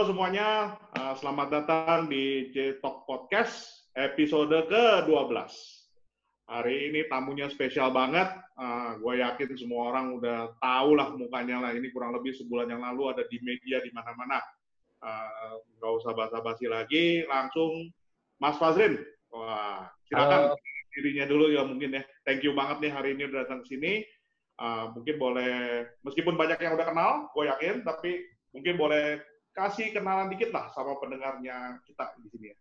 Halo semuanya, uh, selamat datang di J Talk Podcast episode ke-12. Hari ini tamunya spesial banget. Uh, gue yakin semua orang udah tahu lah mukanya lah. Ini kurang lebih sebulan yang lalu ada di media di mana-mana. Uh, nggak usah basa-basi lagi, langsung Mas Fazrin. Wah, silakan Halo. dirinya dulu ya mungkin ya. Thank you banget nih hari ini udah datang ke sini. Uh, mungkin boleh, meskipun banyak yang udah kenal, gue yakin, tapi mungkin boleh kasih kenalan dikit lah sama pendengarnya kita di sini ya.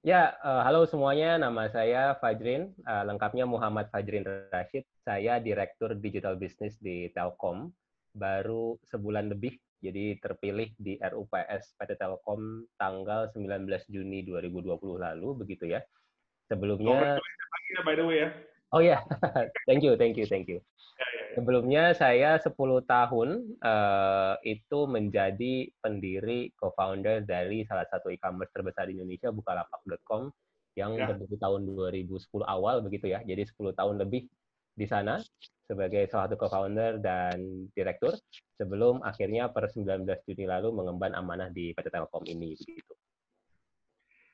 Ya, uh, halo semuanya. Nama saya Fajrin. Uh, lengkapnya Muhammad Fajrin Rashid. Saya Direktur Digital Business di Telkom. Baru sebulan lebih, jadi terpilih di RUPS PT Telkom tanggal 19 Juni 2020 lalu, begitu ya. Sebelumnya... Oh, by the way ya. Oh ya, yeah. thank you, thank you, thank you. Sebelumnya saya 10 tahun uh, itu menjadi pendiri co-founder dari salah satu e-commerce terbesar di Indonesia bukalapak.com yang ya. berdiri tahun 2010 awal begitu ya. Jadi 10 tahun lebih di sana sebagai salah satu co-founder dan direktur sebelum akhirnya per 19 Juni lalu mengemban amanah di PT Telkom ini begitu.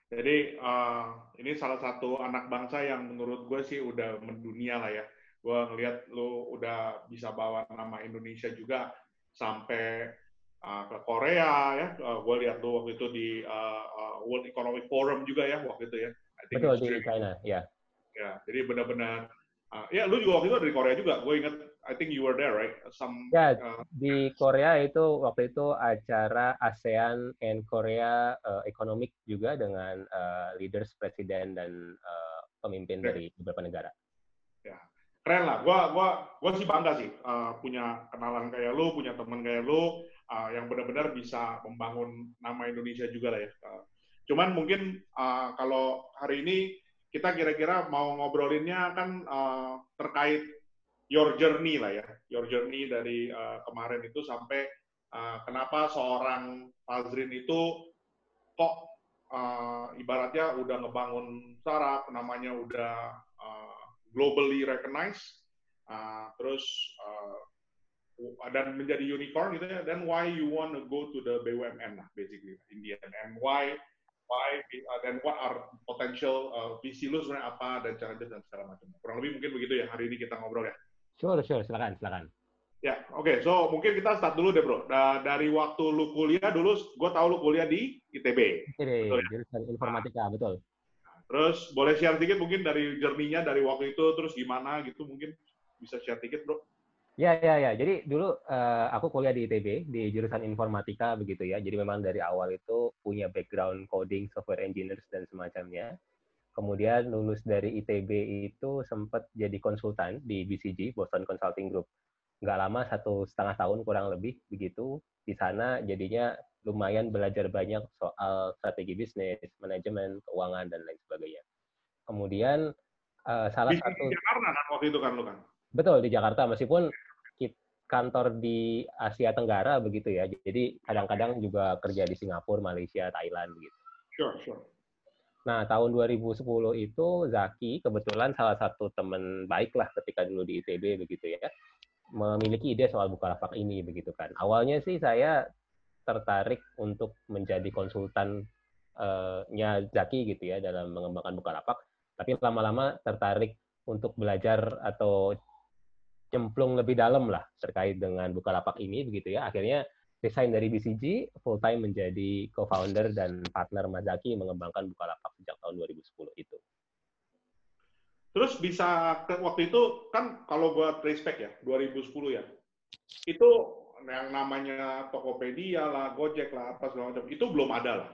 Jadi uh, ini salah satu anak bangsa yang menurut gue sih udah mendunia lah ya gue ngelihat lu udah bisa bawa nama Indonesia juga sampai uh, ke Korea ya. Uh, gue lihat lu waktu itu di uh, uh, World Economic Forum juga ya waktu itu ya. Betul di China, ya. Ya, jadi benar-benar uh, ya lu juga waktu itu dari Korea juga. Gue ingat I think you were there right? Some Ya, uh, di Korea itu waktu itu acara ASEAN and Korea uh, Economic juga dengan uh, leaders presiden dan uh, pemimpin okay. dari beberapa negara keren lah. Gua gua gua sih bangga sih uh, punya kenalan kayak lu, punya teman kayak lu uh, yang benar-benar bisa membangun nama Indonesia juga lah ya. Uh, cuman mungkin uh, kalau hari ini kita kira-kira mau ngobrolinnya kan uh, terkait your journey lah ya, your journey dari uh, kemarin itu sampai uh, kenapa seorang Fazrin itu kok uh, ibaratnya udah ngebangun startup, namanya udah uh, globally recognized, uh, terus uh, dan menjadi unicorn gitu ya, then why you want to go to the BUMN lah, basically in the end, and why why uh, then what are potential uh, visi lu sebenarnya apa dan challenges dan segala macam. Kurang lebih mungkin begitu ya hari ini kita ngobrol ya. Sure, sure, silakan, silakan. Ya, oke. Okay. So mungkin kita start dulu deh, bro. Da dari waktu lu kuliah dulu, gue tahu lu kuliah di ITB. ITB, ya? jurusan informatika, betul. Terus boleh share dikit mungkin dari jerninya dari waktu itu terus gimana gitu mungkin bisa share dikit bro. Ya ya ya. Jadi dulu uh, aku kuliah di ITB di jurusan informatika begitu ya. Jadi memang dari awal itu punya background coding, software engineers dan semacamnya. Kemudian lulus dari ITB itu sempat jadi konsultan di BCG Boston Consulting Group. Nggak lama satu setengah tahun kurang lebih begitu. Di sana jadinya lumayan belajar banyak soal strategi bisnis, manajemen, keuangan dan lain sebagainya. Kemudian uh, salah di, satu di Jakarta kan waktu itu kan lu kan. Betul di Jakarta meskipun kantor di Asia Tenggara begitu ya. Jadi kadang-kadang juga kerja di Singapura, Malaysia, Thailand begitu. Sure, sure. Nah, tahun 2010 itu Zaki kebetulan salah satu teman baik lah ketika dulu di ITB begitu ya memiliki ide soal Bukalapak ini begitu kan. Awalnya sih saya tertarik untuk menjadi konsultannya uh Zaki gitu ya dalam mengembangkan Bukalapak, tapi lama-lama tertarik untuk belajar atau cemplung lebih dalam lah terkait dengan Bukalapak ini begitu ya. Akhirnya resign dari BCG, full time menjadi co-founder dan partner Mas Zaki mengembangkan Bukalapak sejak tahun 2010 itu. Terus bisa ke waktu itu kan kalau gua trace back ya 2010 ya. Itu yang namanya Tokopedia lah, Gojek lah, apa segala macam, itu belum ada lah.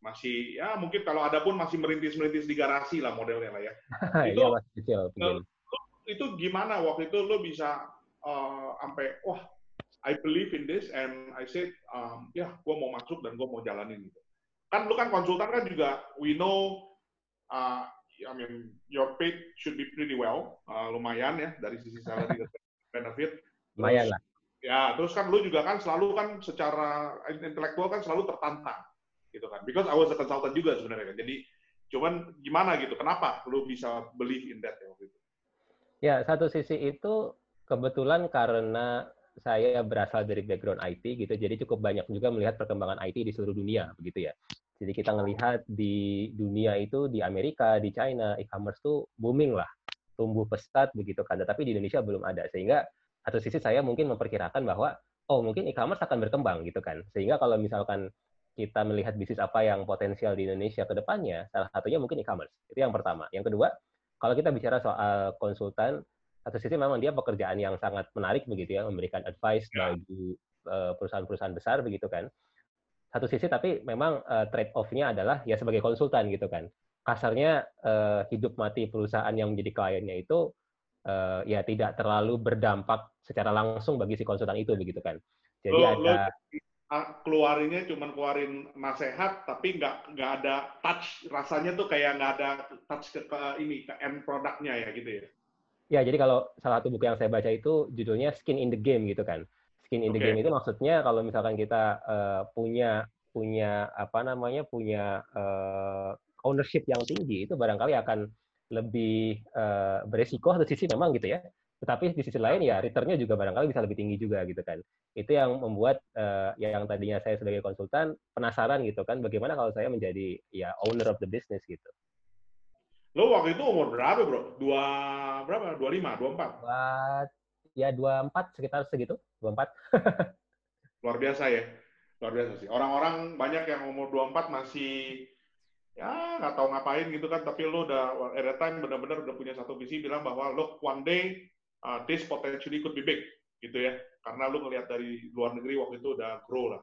Masih ya mungkin kalau ada pun masih merintis-merintis di garasi lah modelnya lah ya. itu iya, masih kecil. Lu, itu gimana waktu itu lo bisa uh, sampai wah I believe in this and I said um, ya gue mau masuk dan gue mau jalanin gitu. Kan lu kan konsultan kan juga we know uh, I mean your paid should be pretty well, uh, lumayan ya dari sisi salary benefit. Lumayan lah. Ya, terus kan lu juga kan selalu kan secara intelektual kan selalu tertantang gitu kan. Because I was a consultant juga sebenarnya kan. Jadi cuman gimana gitu, kenapa lu bisa believe in that ya waktu itu? Ya, satu sisi itu kebetulan karena saya berasal dari background IT gitu, jadi cukup banyak juga melihat perkembangan IT di seluruh dunia begitu ya. Jadi kita melihat di dunia itu di Amerika, di China, e-commerce tuh booming lah, tumbuh pesat begitu kan. Tapi di Indonesia belum ada. Sehingga satu sisi saya mungkin memperkirakan bahwa oh mungkin e-commerce akan berkembang gitu kan. Sehingga kalau misalkan kita melihat bisnis apa yang potensial di Indonesia ke depannya, salah satunya mungkin e-commerce. Itu yang pertama. Yang kedua, kalau kita bicara soal konsultan, satu sisi memang dia pekerjaan yang sangat menarik begitu ya, memberikan advice ya. bagi eh, perusahaan-perusahaan besar begitu kan. Satu sisi tapi memang uh, trade off-nya adalah ya sebagai konsultan gitu kan. Kasarnya uh, hidup mati perusahaan yang menjadi kliennya itu uh, ya tidak terlalu berdampak secara langsung bagi si konsultan itu begitu kan. Jadi lo, ada lo keluarinnya cuma keluarin nasihat tapi nggak nggak ada touch rasanya tuh kayak nggak ada touch ke, ke ini ke end produknya ya gitu ya. Ya, jadi kalau salah satu buku yang saya baca itu judulnya Skin in the Game gitu kan. Skin in the okay. Game itu maksudnya kalau misalkan kita uh, punya punya apa namanya punya uh, ownership yang tinggi itu barangkali akan lebih uh, beresiko satu sisi memang gitu ya. Tetapi di sisi lain ya returnnya juga barangkali bisa lebih tinggi juga gitu kan. Itu yang membuat uh, yang tadinya saya sebagai konsultan penasaran gitu kan bagaimana kalau saya menjadi ya owner of the business gitu. Lo waktu itu umur berapa, Bro? Dua berapa? Dua lima, dua empat? Ya dua empat sekitar segitu, dua empat. Luar biasa ya, luar biasa sih. Orang-orang banyak yang umur dua empat masih ya nggak tahu ngapain gitu kan, tapi lo udah at that time benar-benar udah punya satu visi bilang bahwa lo one day uh, this potentially could be big gitu ya, karena lo ngelihat dari luar negeri waktu itu udah grow lah.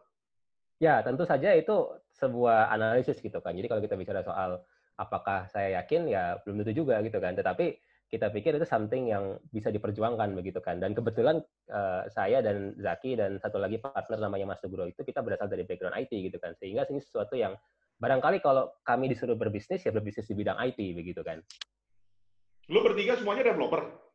Ya tentu saja itu sebuah analisis gitu kan. Jadi kalau kita bicara soal apakah saya yakin? Ya belum tentu juga gitu kan. Tetapi kita pikir itu something yang bisa diperjuangkan begitu kan. Dan kebetulan uh, saya dan Zaki dan satu lagi partner namanya Mas Tugro itu kita berasal dari background IT gitu kan. Sehingga ini sesuatu yang barangkali kalau kami disuruh berbisnis ya berbisnis di bidang IT begitu kan. Lu bertiga semuanya developer?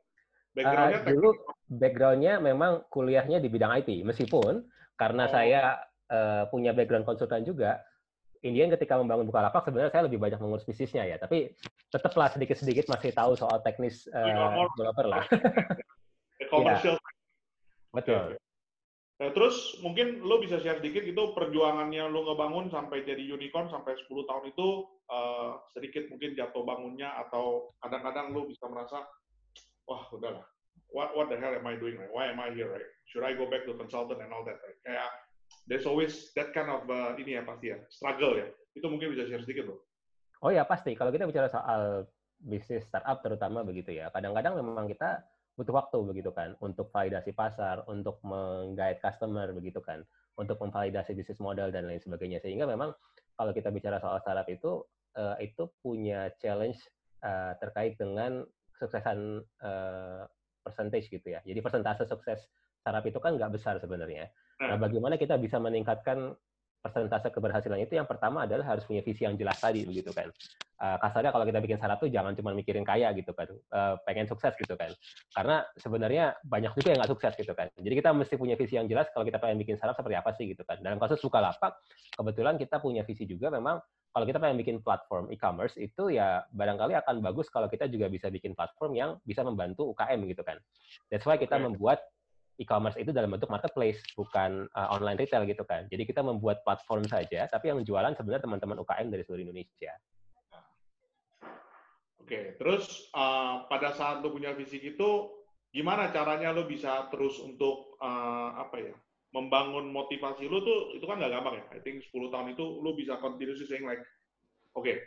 Backgroundnya uh, dulu backgroundnya memang kuliahnya di bidang IT meskipun karena oh. saya uh, punya background konsultan juga Indian ketika membangun Bukalapak sebenarnya saya lebih banyak mengurus bisnisnya ya, tapi tetaplah sedikit-sedikit masih tahu soal teknis uh, developer lah. Commercial. ya. Betul. Nah, terus mungkin lo bisa share sedikit itu perjuangannya lo ngebangun sampai jadi unicorn sampai 10 tahun itu uh, sedikit mungkin jatuh bangunnya atau kadang-kadang lo bisa merasa wah udahlah what what the hell am I doing right? Why am I here right? Should I go back to consultant and all that right? Kayak there's always that kind of uh, ini ya pasti ya struggle ya. Itu mungkin bisa share sedikit loh oh ya pasti. Kalau kita bicara soal bisnis startup terutama begitu ya kadang-kadang memang kita butuh waktu begitu kan untuk validasi pasar untuk menggait customer begitu kan untuk memvalidasi bisnis model dan lain sebagainya. Sehingga memang kalau kita bicara soal startup itu uh, itu punya challenge uh, terkait dengan kesuksesan uh, percentage gitu ya. Jadi persentase sukses startup itu kan nggak besar sebenarnya Nah, hmm. bagaimana kita bisa meningkatkan persentase keberhasilan itu yang pertama adalah harus punya visi yang jelas tadi begitu kan. Uh, kasarnya kalau kita bikin startup tuh jangan cuma mikirin kaya gitu kan, uh, pengen sukses gitu kan. Karena sebenarnya banyak juga yang nggak sukses gitu kan. Jadi kita mesti punya visi yang jelas kalau kita pengen bikin startup seperti apa sih gitu kan. Dalam kasus Bukalapak, kebetulan kita punya visi juga memang kalau kita pengen bikin platform e-commerce itu ya barangkali akan bagus kalau kita juga bisa bikin platform yang bisa membantu UKM gitu kan. That's why kita membuat e-commerce itu dalam bentuk marketplace, bukan uh, online retail gitu kan. Jadi kita membuat platform saja, tapi yang jualan sebenarnya teman-teman UKM dari seluruh Indonesia. Oke, terus uh, pada saat lo punya visi itu, gimana caranya lo bisa terus untuk uh, apa ya, membangun motivasi lo tuh itu kan nggak gampang ya. I think 10 tahun itu lo bisa continuously saying like, oke, okay,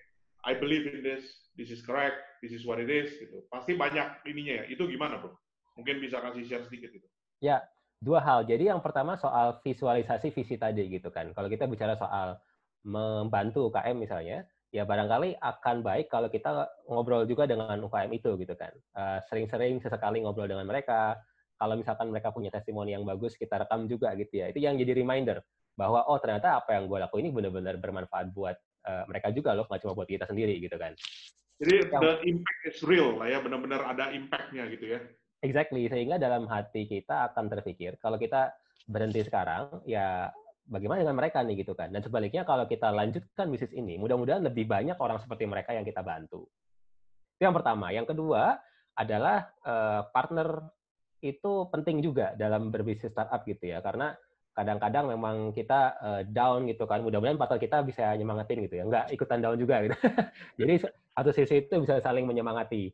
I believe in this, this is correct, this is what it is, gitu. Pasti banyak ininya ya. Itu gimana bro? Mungkin bisa kasih share sedikit gitu. Ya, dua hal. Jadi yang pertama soal visualisasi visi tadi gitu kan. Kalau kita bicara soal membantu UKM misalnya, ya barangkali akan baik kalau kita ngobrol juga dengan UKM itu gitu kan. Eh, sering-sering sesekali ngobrol dengan mereka. Kalau misalkan mereka punya testimoni yang bagus, kita rekam juga gitu ya. Itu yang jadi reminder bahwa oh ternyata apa yang gue lakuin ini benar-benar bermanfaat buat uh, mereka juga loh, nggak cuma buat kita sendiri gitu kan. Jadi yang, the impact is real lah ya, benar-benar ada impact-nya gitu ya. Exactly, sehingga dalam hati kita akan terpikir kalau kita berhenti sekarang, ya bagaimana dengan mereka nih gitu kan. Dan sebaliknya kalau kita lanjutkan bisnis ini, mudah-mudahan lebih banyak orang seperti mereka yang kita bantu. Itu yang pertama. Yang kedua adalah uh, partner itu penting juga dalam berbisnis startup gitu ya karena kadang-kadang memang kita uh, down gitu kan mudah-mudahan partner kita bisa nyemangatin gitu ya nggak ikutan down juga gitu jadi satu sisi itu bisa saling menyemangati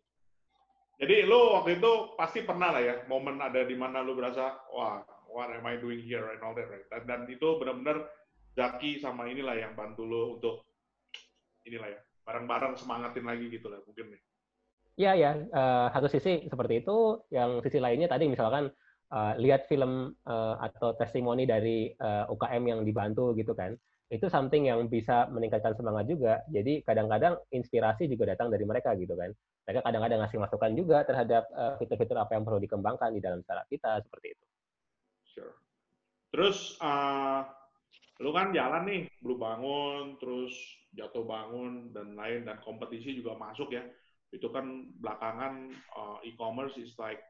jadi lo waktu itu pasti pernah lah ya momen ada di mana lo berasa wah what am I doing here and all that right? Dan, dan itu benar-benar Zaki sama inilah yang bantu lo untuk inilah ya bareng-bareng semangatin lagi gitu lah mungkin nih Iya ya, uh, satu sisi seperti itu, yang sisi lainnya tadi misalkan uh, lihat film uh, atau testimoni dari uh, UKM yang dibantu gitu kan itu something yang bisa meningkatkan semangat juga. Jadi kadang-kadang inspirasi juga datang dari mereka gitu kan. Mereka kadang-kadang ngasih masukan juga terhadap fitur-fitur uh, apa yang perlu dikembangkan di dalam startup kita seperti itu. Sure. Terus uh, lu kan jalan nih belum bangun terus jatuh bangun dan lain dan kompetisi juga masuk ya. Itu kan belakangan uh, e-commerce is like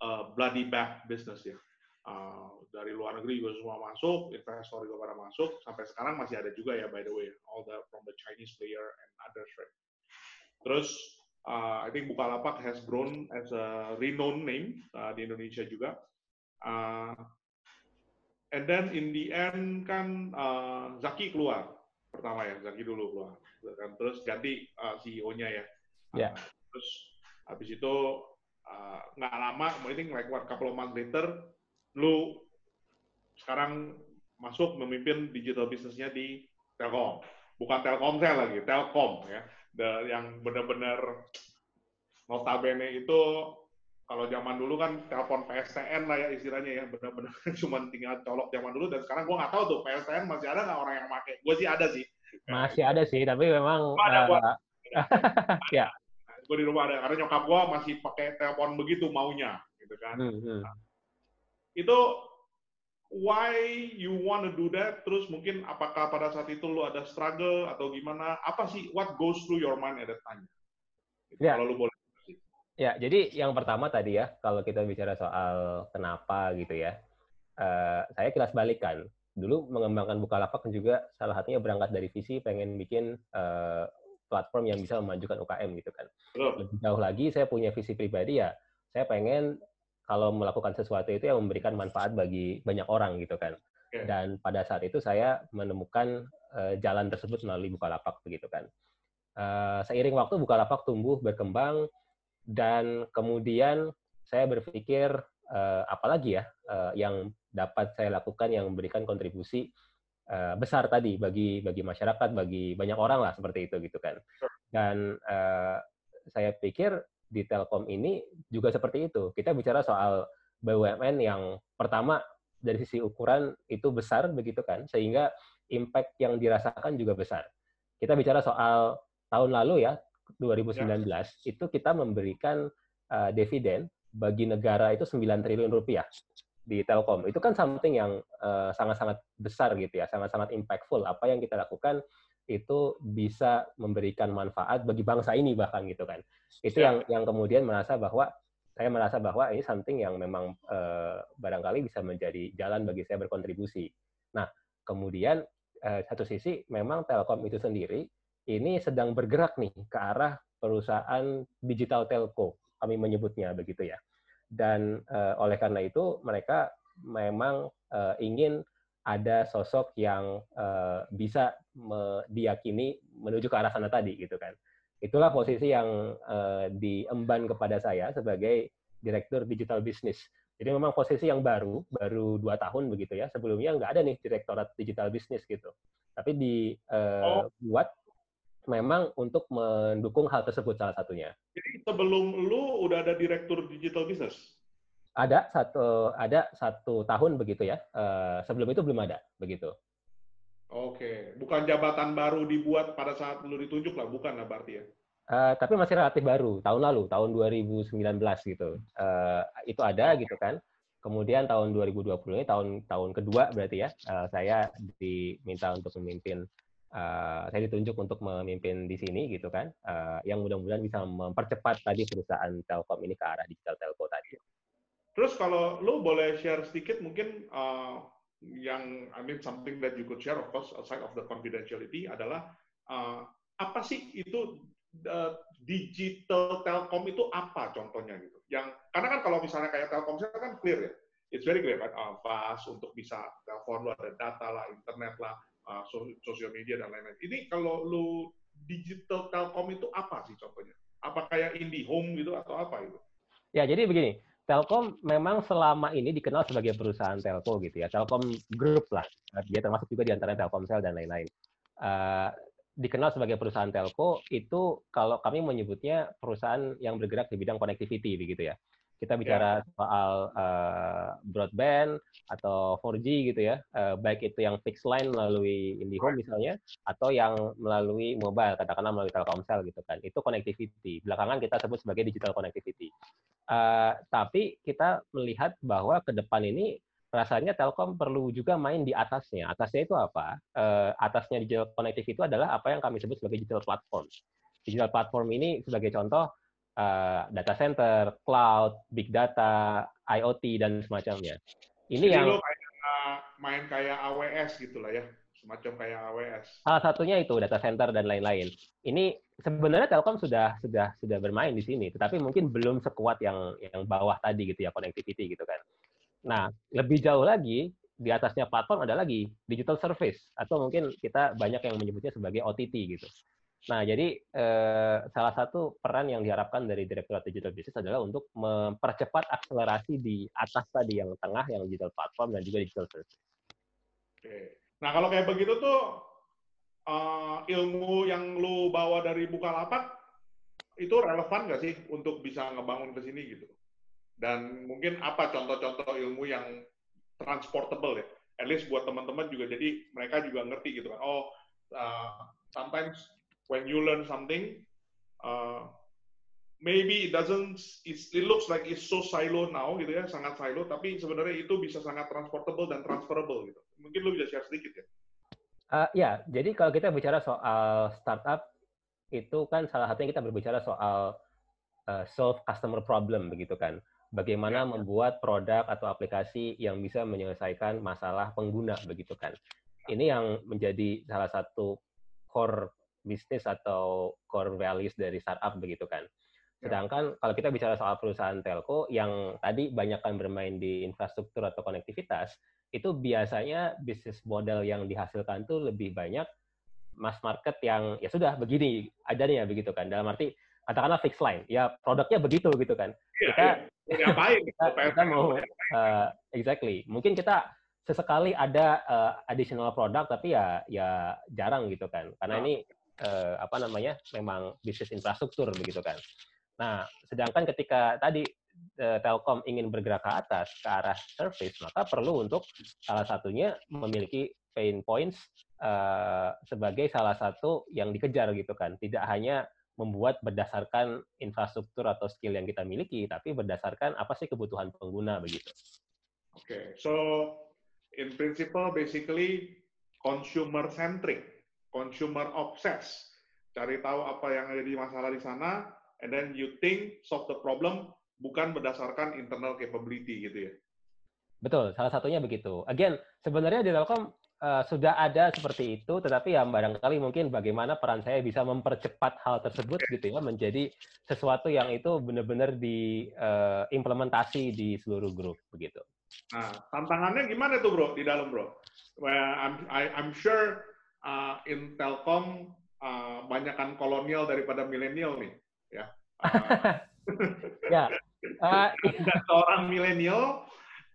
uh, bloody back business ya. Uh, dari luar negeri juga semua masuk, investor juga pada masuk, sampai sekarang masih ada juga ya by the way, all the from the Chinese player and others right. Terus uh, I think Bukalapak has grown as a renowned name uh, di Indonesia juga. Uh, and then in the end kan uh, Zaki keluar pertama ya, Zaki dulu keluar, kan terus ganti uh, CEO-nya ya. Yeah. Uh, terus habis itu nggak uh, lama, I think like what couple of months later, lu sekarang masuk memimpin digital bisnisnya di Telkom. Bukan Telkomsel lagi, Telkom ya. The, yang benar-benar notabene itu kalau zaman dulu kan telepon PSTN lah ya istilahnya ya. Benar-benar cuma tinggal colok zaman dulu. Dan sekarang gue nggak tahu tuh PSTN masih ada nggak orang yang pakai? Gue sih ada sih. Masih ada sih tapi memang ada, uh, ya. Gue di rumah ada karena nyokap gue masih pakai telepon begitu maunya gitu kan. Hmm, hmm. Nah, itu why you want to do that? Terus mungkin apakah pada saat itu lu ada struggle atau gimana? Apa sih what goes through your mind at that time? Gitu, ya. kalau lu boleh. Ya jadi yang pertama tadi ya kalau kita bicara soal kenapa gitu ya uh, saya kilas balikan dulu mengembangkan Bukalapak juga salah satunya berangkat dari visi pengen bikin uh, platform yang bisa memajukan UKM gitu kan. Lebih jauh lagi saya punya visi pribadi ya, saya pengen kalau melakukan sesuatu itu yang memberikan manfaat bagi banyak orang gitu kan. Dan pada saat itu saya menemukan uh, jalan tersebut melalui Bukalapak begitu kan. Uh, seiring waktu Bukalapak tumbuh berkembang dan kemudian saya berpikir uh, apalagi ya uh, yang dapat saya lakukan yang memberikan kontribusi uh, besar tadi bagi bagi masyarakat, bagi banyak orang lah seperti itu gitu kan. Dan uh, saya pikir di Telkom ini juga seperti itu. Kita bicara soal BUMN yang pertama dari sisi ukuran itu besar begitu kan, sehingga impact yang dirasakan juga besar. Kita bicara soal tahun lalu ya 2019 ya. itu kita memberikan uh, dividen bagi negara itu 9 triliun rupiah di Telkom. Itu kan something yang sangat sangat-sangat besar gitu ya, sangat-sangat impactful. Apa yang kita lakukan itu bisa memberikan manfaat bagi bangsa ini bahkan gitu kan. Itu yang yang kemudian merasa bahwa saya merasa bahwa ini something yang memang uh, barangkali bisa menjadi jalan bagi saya berkontribusi. Nah, kemudian uh, satu sisi memang Telkom itu sendiri ini sedang bergerak nih ke arah perusahaan digital telco, kami menyebutnya begitu ya dan uh, oleh karena itu mereka memang uh, ingin ada sosok yang uh, bisa diyakini menuju ke arah sana tadi gitu kan itulah posisi yang uh, diemban kepada saya sebagai direktur digital business jadi memang posisi yang baru baru dua tahun begitu ya sebelumnya nggak ada nih direktorat digital business gitu tapi dibuat uh, oh memang untuk mendukung hal tersebut salah satunya. Jadi sebelum lu udah ada direktur digital business? Ada satu ada satu tahun begitu ya. Uh, sebelum itu belum ada begitu. Oke, bukan jabatan baru dibuat pada saat lu ditunjuk lah, bukan lah berarti ya? Uh, tapi masih relatif baru, tahun lalu, tahun 2019 gitu. Uh, itu ada gitu kan. Kemudian tahun 2020 ini tahun tahun kedua berarti ya, uh, saya diminta untuk memimpin uh, saya ditunjuk untuk memimpin di sini gitu kan, uh, yang mudah-mudahan bisa mempercepat tadi perusahaan Telkom ini ke arah digital telco tadi. Terus kalau lo boleh share sedikit mungkin uh, yang I mean something that you could share of course aside of the confidentiality adalah uh, apa sih itu uh, digital telkom itu apa contohnya gitu? yang karena kan kalau misalnya kayak Telkomsel kan clear ya, it's very clear kan, uh, untuk bisa telepon lu ada data lah, internet lah, uh, sosial media dan lain-lain. Ini kalau lu digital telkom itu apa sih contohnya? Apa kayak IndiHome gitu atau apa itu? Ya jadi begini, Telkom memang selama ini dikenal sebagai perusahaan telco gitu ya, Telkom Group lah, dia termasuk juga di antara Telkomsel dan lain-lain. Uh, dikenal sebagai perusahaan telco itu kalau kami menyebutnya perusahaan yang bergerak di bidang connectivity begitu ya. Kita bicara yeah. soal uh, broadband atau 4G gitu ya, uh, baik itu yang fixed line melalui IndiHome misalnya atau yang melalui mobile katakanlah melalui Telkomsel gitu kan. Itu connectivity. Belakangan kita sebut sebagai digital connectivity. Uh, tapi kita melihat bahwa ke depan ini rasanya Telkom perlu juga main di atasnya. Atasnya itu apa? Uh, atasnya digital connectivity itu adalah apa yang kami sebut sebagai digital platform. Digital platform ini sebagai contoh uh, data center, cloud, big data, IoT dan semacamnya. Ini Jadi yang lo kayak, main kayak AWS gitulah ya, semacam kayak AWS. Salah satunya itu data center dan lain-lain. Ini sebenarnya Telkom sudah sudah sudah bermain di sini, tetapi mungkin belum sekuat yang yang bawah tadi gitu ya connectivity gitu kan. Nah, lebih jauh lagi, di atasnya platform ada lagi digital service atau mungkin kita banyak yang menyebutnya sebagai OTT gitu. Nah, jadi eh, salah satu peran yang diharapkan dari Direktorat Digital Business adalah untuk mempercepat akselerasi di atas tadi yang tengah yang digital platform dan juga digital service. Oke. Nah, kalau kayak begitu tuh uh, ilmu yang lu bawa dari Bukalapak itu relevan nggak sih untuk bisa ngebangun ke sini gitu? dan mungkin apa contoh-contoh ilmu yang transportable ya at least buat teman-teman juga jadi mereka juga ngerti gitu kan oh uh, sometimes when you learn something uh, maybe it doesn't it looks like it's so silo now gitu ya sangat silo tapi sebenarnya itu bisa sangat transportable dan transferable gitu mungkin lu bisa share sedikit ya uh, ya jadi kalau kita bicara soal startup itu kan salah satunya kita berbicara soal uh, solve customer problem begitu kan bagaimana ya. membuat produk atau aplikasi yang bisa menyelesaikan masalah pengguna begitu kan. Ini yang menjadi salah satu core bisnis atau core values dari startup begitu kan. Ya. Sedangkan kalau kita bicara soal perusahaan telco yang tadi banyak kan bermain di infrastruktur atau konektivitas, itu biasanya bisnis model yang dihasilkan tuh lebih banyak mass market yang ya sudah begini adanya begitu kan. Dalam arti katakanlah fixed line, ya produknya begitu gitu kan. Ya, kita ya. ngapain? kita, kita mau uh, exactly. Mungkin kita sesekali ada uh, additional produk tapi ya ya jarang gitu kan. Karena nah. ini uh, apa namanya? memang bisnis infrastruktur begitu kan. Nah, sedangkan ketika tadi uh, Telkom ingin bergerak ke atas ke arah service, maka perlu untuk salah satunya memiliki pain points uh, sebagai salah satu yang dikejar gitu kan. Tidak hanya membuat berdasarkan infrastruktur atau skill yang kita miliki, tapi berdasarkan apa sih kebutuhan pengguna begitu. Oke, okay. so in principle basically consumer centric, consumer obsessed. Cari tahu apa yang ada di masalah di sana, and then you think solve the problem bukan berdasarkan internal capability gitu ya. Betul, salah satunya begitu. Again, sebenarnya di Telkom uh, sudah ada seperti itu, tetapi ya barangkali mungkin bagaimana peran saya bisa mempercepat hal tersebut gitu ya menjadi sesuatu yang itu benar-benar diimplementasi uh, di seluruh grup begitu. Nah, tantangannya gimana tuh bro di dalam bro? Well, I'm I, I'm sure uh, in Telkom uh, banyakkan kolonial daripada milenial nih, ya. Ya. Uh, seorang milenial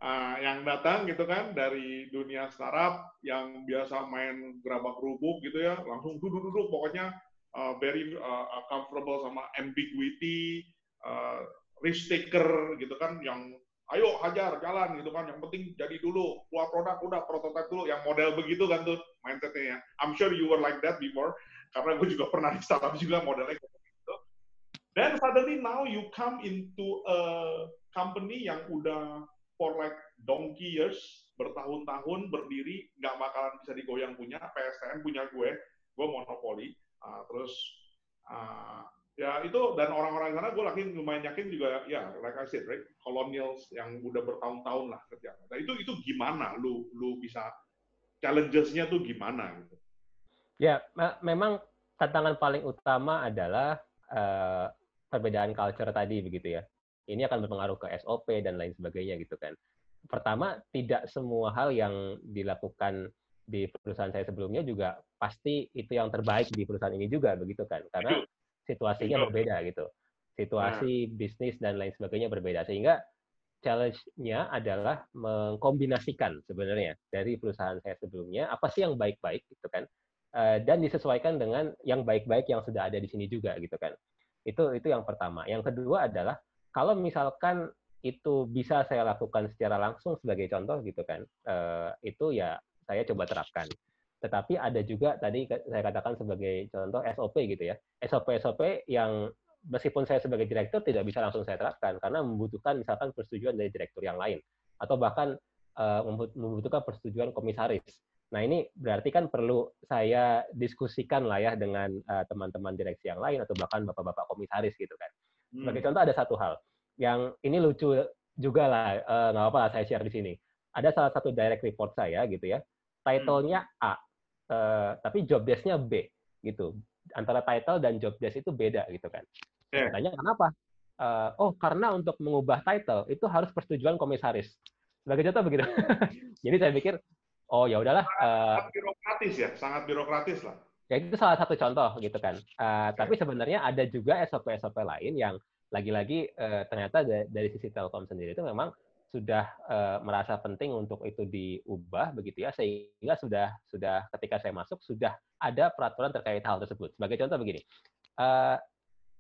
uh, yang datang gitu kan dari dunia startup yang biasa main gerabak rubuk gitu ya langsung duduk-duduk pokoknya uh, very uh, comfortable sama ambiguity uh, risk taker gitu kan yang ayo hajar jalan gitu kan yang penting jadi dulu keluar produk udah prototipe dulu yang model begitu kan tuh mindsetnya ya I'm sure you were like that before karena gue juga pernah di startup juga modelnya dan suddenly now you come into a company yang udah for like donkey years, bertahun-tahun berdiri, nggak bakalan bisa digoyang punya, PSTN punya gue, gue monopoli, uh, terus uh, ya itu dan orang-orang sana gue yakin lumayan yakin juga ya like I said right colonials yang udah bertahun-tahun lah kerja. Nah itu itu gimana? Lu lu bisa challenges-nya tuh gimana gitu? Ya me memang tantangan paling utama adalah uh, perbedaan culture tadi begitu ya ini akan berpengaruh ke SOP dan lain sebagainya gitu kan. Pertama, tidak semua hal yang dilakukan di perusahaan saya sebelumnya juga pasti itu yang terbaik di perusahaan ini juga begitu kan. Karena situasinya berbeda gitu. Situasi nah. bisnis dan lain sebagainya berbeda sehingga challenge-nya adalah mengkombinasikan sebenarnya dari perusahaan saya sebelumnya apa sih yang baik-baik gitu kan uh, dan disesuaikan dengan yang baik-baik yang sudah ada di sini juga gitu kan itu itu yang pertama. Yang kedua adalah kalau misalkan itu bisa saya lakukan secara langsung sebagai contoh gitu kan uh, itu ya saya coba terapkan. Tetapi ada juga tadi saya katakan sebagai contoh SOP gitu ya. SOP SOP yang meskipun saya sebagai direktur tidak bisa langsung saya terapkan karena membutuhkan misalkan persetujuan dari direktur yang lain atau bahkan uh, membutuhkan persetujuan komisaris. Nah ini berarti kan perlu saya diskusikan lah ya dengan uh, teman-teman direksi yang lain atau bahkan bapak-bapak komisaris gitu kan. Sebagai hmm. contoh ada satu hal yang ini lucu juga lah uh, nggak apa-apa lah saya share di sini. Ada salah satu direct report saya gitu ya, title-nya hmm. A, uh, tapi job desk-nya B gitu. Antara title dan job desk itu beda gitu kan. Yeah. Tanya kenapa? Uh, oh karena untuk mengubah title itu harus persetujuan komisaris. Sebagai contoh begitu. Jadi saya pikir, oh ya udahlah. Sangat uh, birokratis ya, sangat birokratis lah. Ya itu salah satu contoh gitu kan. Uh, tapi sebenarnya ada juga SOP-SOP lain yang lagi-lagi uh, ternyata dari sisi Telkom sendiri itu memang sudah uh, merasa penting untuk itu diubah begitu ya sehingga sudah sudah ketika saya masuk sudah ada peraturan terkait hal tersebut. Sebagai contoh begini, uh,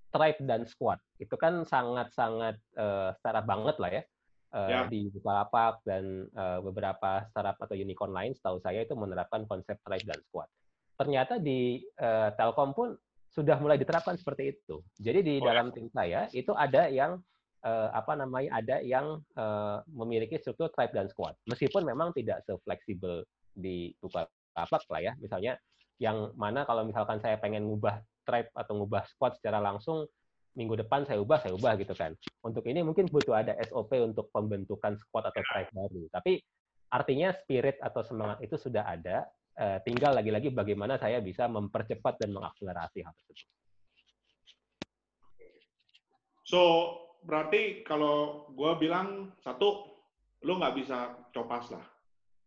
tribe dan squad itu kan sangat-sangat uh, startup banget lah ya. Uh, ya. di Bukalapak dan uh, beberapa startup atau unicorn lain setahu saya itu menerapkan konsep tribe dan squad. Ternyata di uh, Telkom pun sudah mulai diterapkan seperti itu. Jadi di oh, ya. dalam ya. tim saya itu ada yang uh, apa namanya ada yang uh, memiliki struktur tribe dan squad. Meskipun memang tidak sefleksibel di Bukalapak lah ya. Misalnya yang mana kalau misalkan saya pengen ngubah tribe atau ngubah squad secara langsung minggu depan saya ubah, saya ubah gitu kan. Untuk ini mungkin butuh ada SOP untuk pembentukan squad atau tribe baru. Tapi artinya spirit atau semangat itu sudah ada. Eh, tinggal lagi-lagi bagaimana saya bisa mempercepat dan mengakselerasi hal tersebut. So, berarti kalau gue bilang, satu, lu nggak bisa copas lah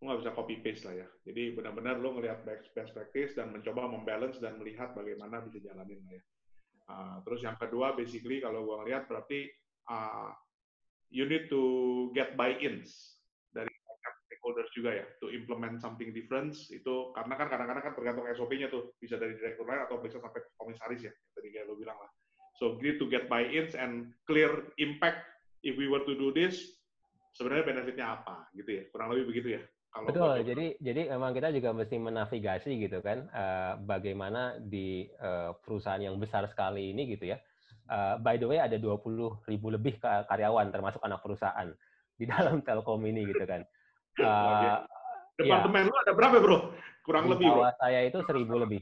lu nggak bisa copy paste lah ya. Jadi benar-benar lu ngelihat best practice dan mencoba membalance dan melihat bagaimana bisa jalanin lah ya. Uh, terus yang kedua, basically kalau gua ngelihat berarti uh, you need to get buy-ins dari stakeholders juga ya, to implement something different itu karena kan kadang-kadang kan tergantung SOP-nya tuh bisa dari direktur lain atau bisa sampai komisaris ya, tadi kayak lo bilang lah. So need to get buy-ins and clear impact if we were to do this sebenarnya benefitnya apa gitu ya, kurang lebih begitu ya. Kalau Betul. Jadi jadi memang kita juga mesti menavigasi gitu kan uh, bagaimana di uh, perusahaan yang besar sekali ini gitu ya. Uh, by the way ada 20 ribu lebih karyawan termasuk anak perusahaan di dalam Telkom ini gitu kan. Uh, Departemen ya. lu ada berapa bro? Kurang di lebih. Bro. saya itu seribu lebih.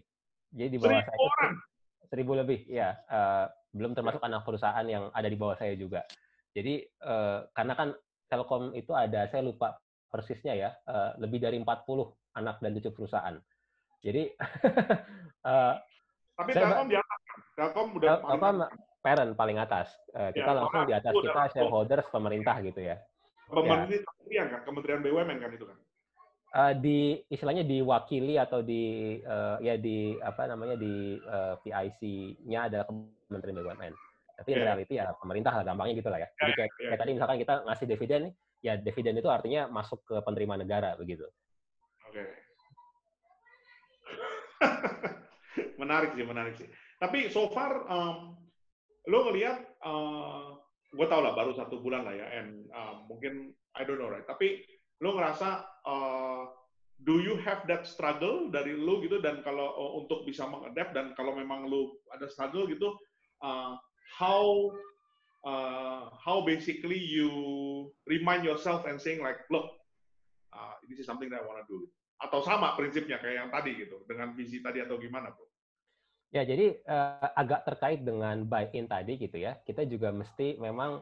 Jadi di bawah seribu saya orang. itu seribu lebih, ya. Uh, belum termasuk anak perusahaan yang ada di bawah saya juga. Jadi uh, karena kan Telkom itu ada, saya lupa persisnya ya, uh, lebih dari 40 anak dan cucu perusahaan. Jadi uh, Tapi Telkom di atas kan? Telkom udah paling parent paling atas. Uh, kita ya, langsung di atas kita shareholders pemerintah gitu ya. Pemerintah ya. kan, Kementerian BUMN kan itu kan. Uh, di istilahnya diwakili atau di uh, ya di apa namanya di uh, PIC-nya adalah Kementerian BUMN. Tapi yeah. in reality ya pemerintah lah gampangnya gitu lah ya. Jadi kayak, yeah. kayak tadi misalkan kita ngasih dividen nih, ya dividen itu artinya masuk ke penerima negara begitu. Oke. Okay. menarik sih, menarik sih. Tapi so far um, lo ngelihat, uh, gue tau lah baru satu bulan lah ya, and uh, mungkin I don't know right. Tapi lo ngerasa uh, do you have that struggle dari lo gitu dan kalau uh, untuk bisa mengadapt dan kalau memang lo ada struggle gitu, uh, how uh, how basically you remind yourself and saying like, look, uh, this is something that I want to do. Atau sama prinsipnya kayak yang tadi gitu, dengan visi tadi atau gimana, bro? Ya, jadi uh, agak terkait dengan buy-in tadi gitu ya. Kita juga mesti memang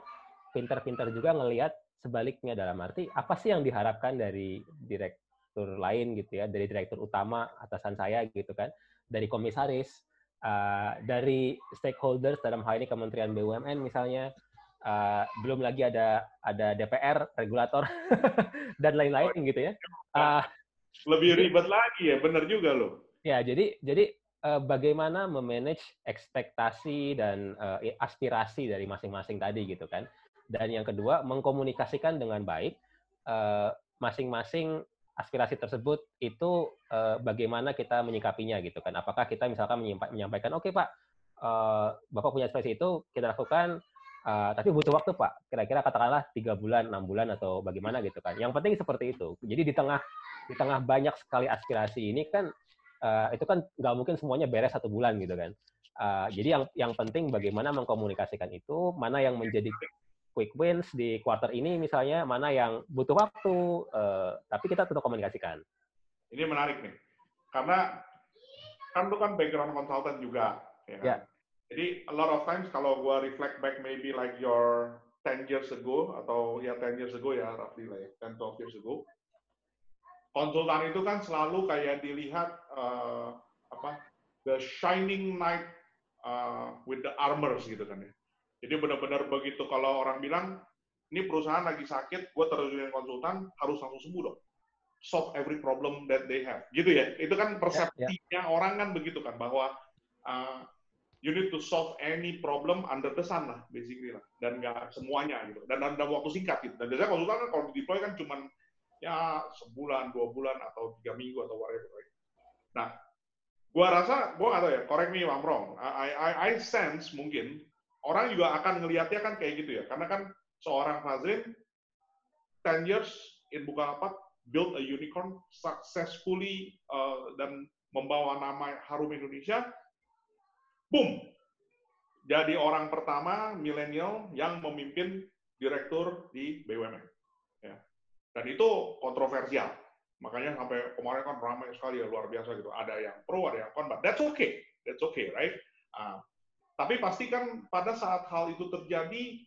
pinter-pinter juga ngelihat sebaliknya dalam arti apa sih yang diharapkan dari direktur lain gitu ya, dari direktur utama atasan saya gitu kan, dari komisaris, uh, dari stakeholders dalam hal ini Kementerian BUMN misalnya uh, belum lagi ada ada DPR, regulator dan lain-lain gitu ya. Uh, Lebih ribet lagi ya, benar juga loh. Ya, jadi jadi uh, bagaimana memanage ekspektasi dan uh, aspirasi dari masing-masing tadi gitu kan. Dan yang kedua, mengkomunikasikan dengan baik masing-masing aspirasi tersebut itu uh, bagaimana kita menyikapinya gitu kan. Apakah kita misalkan menyampaikan, oke okay, Pak, uh, Bapak punya aspirasi itu kita lakukan Uh, tapi butuh waktu Pak, kira-kira katakanlah tiga bulan, enam bulan atau bagaimana gitu kan. Yang penting seperti itu. Jadi di tengah di tengah banyak sekali aspirasi ini kan uh, itu kan nggak mungkin semuanya beres satu bulan gitu kan. Uh, jadi yang yang penting bagaimana mengkomunikasikan itu, mana yang menjadi quick wins di quarter ini misalnya, mana yang butuh waktu, uh, tapi kita tetap komunikasikan. Ini menarik nih, karena kan itu kan background consultant juga, ya. Kan? Yeah jadi a lot of times kalau gue reflect back maybe like your 10 years ago atau ya 10 years ago ya roughly lah ya 10 12 years ago konsultan itu kan selalu kayak dilihat uh, apa the shining knight uh, with the armors gitu kan ya. Jadi benar-benar begitu kalau orang bilang ini perusahaan lagi sakit, gue terjunin konsultan harus langsung sembuh dong. Solve every problem that they have. Gitu ya. Itu kan persepsinya yeah, yeah. orang kan begitu kan bahwa uh, you need to solve any problem under the sun lah, basically lah. Dan nggak semuanya gitu. Dan dalam waktu singkat gitu. Dan biasanya konsultan kan kalau di deploy kan cuma ya sebulan, dua bulan, atau tiga minggu, atau whatever. Right? Nah, gua rasa, gua nggak tahu ya, correct me if I'm wrong. I, I, I sense mungkin orang juga akan ngelihatnya kan kayak gitu ya. Karena kan seorang Fazrin, 10 years in Bukalapak, build a unicorn successfully uh, dan membawa nama harum Indonesia, boom, jadi orang pertama milenial yang memimpin direktur di BUMN. Ya. Dan itu kontroversial. Makanya sampai kemarin kan ramai sekali ya, luar biasa gitu. Ada yang pro, ada yang kontra. That's okay. That's okay, right? Uh, tapi pastikan pada saat hal itu terjadi,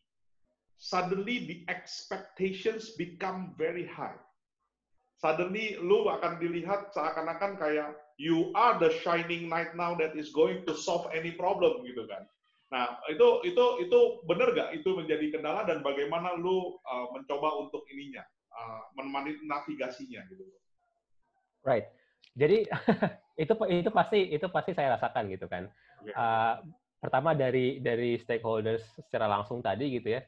suddenly the expectations become very high. Suddenly lu akan dilihat seakan-akan kayak you are the shining knight now that is going to solve any problem gitu kan. Nah, itu itu itu benar gak itu menjadi kendala dan bagaimana lu uh, mencoba untuk ininya uh, menemani navigasinya gitu. Right. Jadi itu itu pasti itu pasti saya rasakan gitu kan. Okay. Uh, pertama dari dari stakeholders secara langsung tadi gitu ya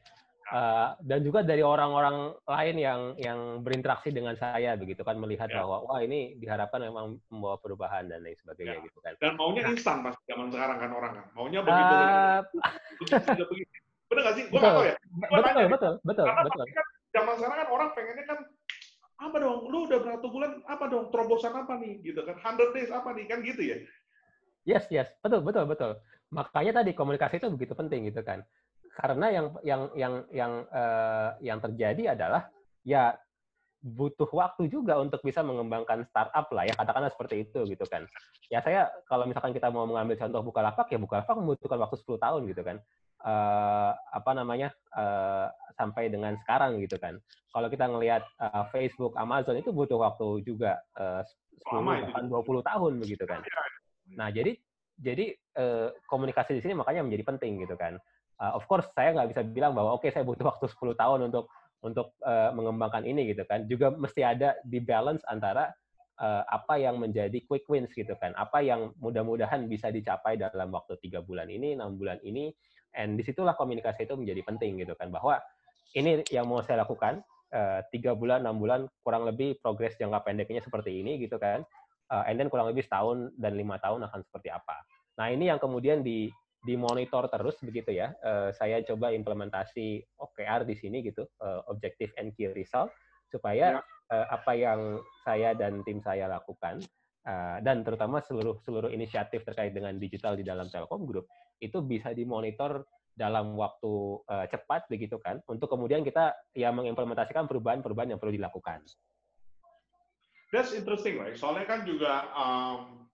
uh, dan juga dari orang-orang lain yang yang berinteraksi dengan saya begitu kan melihat ya. bahwa wah ini diharapkan memang membawa perubahan dan lain sebagainya ya. gitu kan. Dan maunya nah. instan mas zaman sekarang kan orang kan maunya begitu. Uh, begitu. Benar nggak sih? Gue nggak tahu ya. Gua betul, betul, betul, betul, Karena betul. Kan, zaman sekarang kan orang pengennya kan apa dong? Lu udah berapa bulan? Apa dong? Terobosan apa nih? Gitu kan? 100 days apa nih? Kan gitu ya? Yes, yes, betul, betul, betul. Makanya tadi komunikasi itu begitu penting gitu kan. Karena yang yang yang yang uh, yang terjadi adalah ya butuh waktu juga untuk bisa mengembangkan startup lah ya katakanlah seperti itu gitu kan. Ya saya kalau misalkan kita mau mengambil contoh Bukalapak ya Bukalapak membutuhkan waktu 10 tahun gitu kan. Uh, apa namanya uh, sampai dengan sekarang gitu kan. Kalau kita ngelihat uh, Facebook Amazon itu butuh waktu juga uh, 10 bahkan 20 tahun begitu kan. Iya, iya. nah jadi jadi uh, komunikasi di sini makanya menjadi penting gitu kan uh, of course saya nggak bisa bilang bahwa oke okay, saya butuh waktu 10 tahun untuk untuk uh, mengembangkan ini gitu kan. Juga mesti ada di balance antara uh, apa yang menjadi quick wins gitu kan. Apa yang mudah-mudahan bisa dicapai dalam waktu tiga bulan ini, enam bulan ini. And di situlah komunikasi itu menjadi penting gitu kan. Bahwa ini yang mau saya lakukan tiga uh, bulan, enam bulan, kurang lebih progres jangka pendeknya seperti ini gitu kan. Uh, and then kurang lebih setahun dan lima tahun akan seperti apa. Nah ini yang kemudian di dimonitor terus begitu ya. Uh, saya coba implementasi OKR di sini gitu, uh, Objective and Key Result, supaya ya. uh, apa yang saya dan tim saya lakukan uh, dan terutama seluruh seluruh inisiatif terkait dengan digital di dalam Telkom Group itu bisa dimonitor dalam waktu uh, cepat begitu kan, untuk kemudian kita ya mengimplementasikan perubahan-perubahan yang perlu dilakukan. That's interesting, right? Soalnya kan juga um,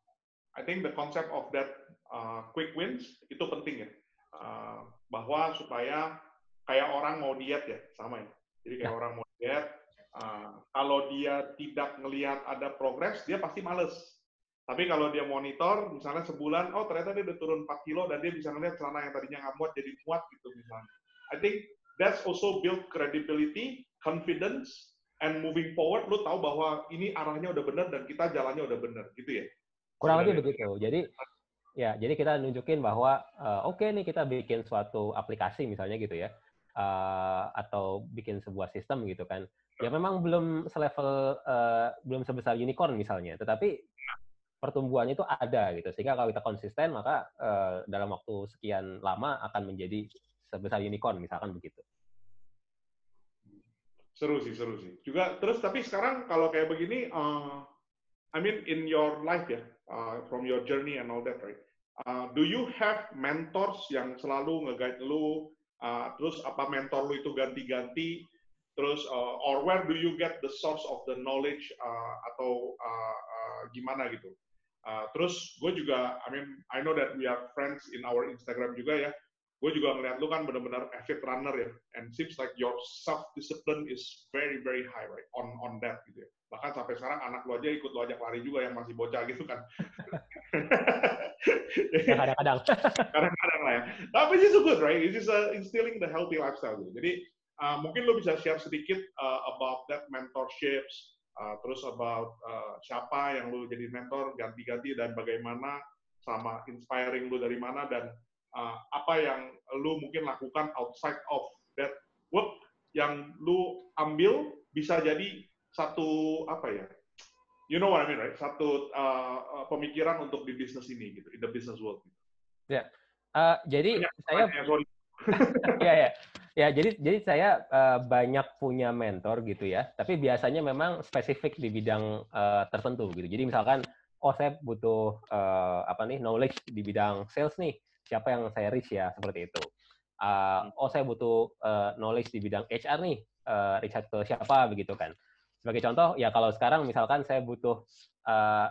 I think the concept of that uh, quick wins itu penting ya. Uh, bahwa supaya kayak orang mau diet ya, sama ya. Jadi kayak ya. orang mau diet, uh, kalau dia tidak melihat ada progres, dia pasti males. Tapi kalau dia monitor, misalnya sebulan, oh ternyata dia udah turun 4 kilo dan dia bisa ngeliat celana yang tadinya nggak muat jadi muat gitu misalnya. I think that's also build credibility, confidence, and moving forward, lu tahu bahwa ini arahnya udah benar dan kita jalannya udah benar, gitu ya? Kurang lebih begitu. Jadi ya, jadi kita nunjukin bahwa uh, oke okay nih kita bikin suatu aplikasi misalnya gitu ya, uh, atau bikin sebuah sistem gitu kan. Ya memang belum selevel, uh, belum sebesar unicorn misalnya, tetapi pertumbuhannya itu ada gitu sehingga kalau kita konsisten maka uh, dalam waktu sekian lama akan menjadi sebesar unicorn misalkan begitu. Seru sih, seru sih. Juga terus tapi sekarang kalau kayak begini, uh, I mean in your life ya, uh, from your journey and all that, right? Uh, do you have mentors yang selalu nge-guide lu? Uh, terus apa mentor lu itu ganti-ganti? Terus uh, or where do you get the source of the knowledge uh, atau uh, uh, gimana gitu? Uh, terus gue juga, I mean, I know that we are friends in our Instagram juga ya. Gue juga ngeliat lu kan benar-benar avid runner ya, and seems like your self discipline is very very high right on on that gitu ya. Bahkan sampai sekarang anak lu aja ikut lu ajak lari juga yang masih bocah gitu kan. Ya, kadang-kadang. Kadang-kadang lah ya. Tapi itu good right? It is uh, instilling the healthy lifestyle gitu. Jadi uh, mungkin lu bisa share sedikit uh, about that mentorships, Uh, terus about uh, siapa yang lu jadi mentor ganti-ganti dan bagaimana sama inspiring lu dari mana dan uh, apa yang lu mungkin lakukan outside of that work yang lu ambil bisa jadi satu apa ya you know what I mean right? Satu uh, pemikiran untuk di bisnis ini gitu in the business world ya. Yeah. uh, jadi ya, saya ya ya. Ya, jadi jadi saya uh, banyak punya mentor gitu ya, tapi biasanya memang spesifik di bidang uh, tertentu gitu. Jadi misalkan, oh saya butuh uh, apa nih knowledge di bidang sales nih, siapa yang saya reach ya seperti itu. Uh, oh saya butuh uh, knowledge di bidang HR nih, uh, reach out ke siapa begitu kan. Sebagai contoh, ya kalau sekarang misalkan saya butuh uh,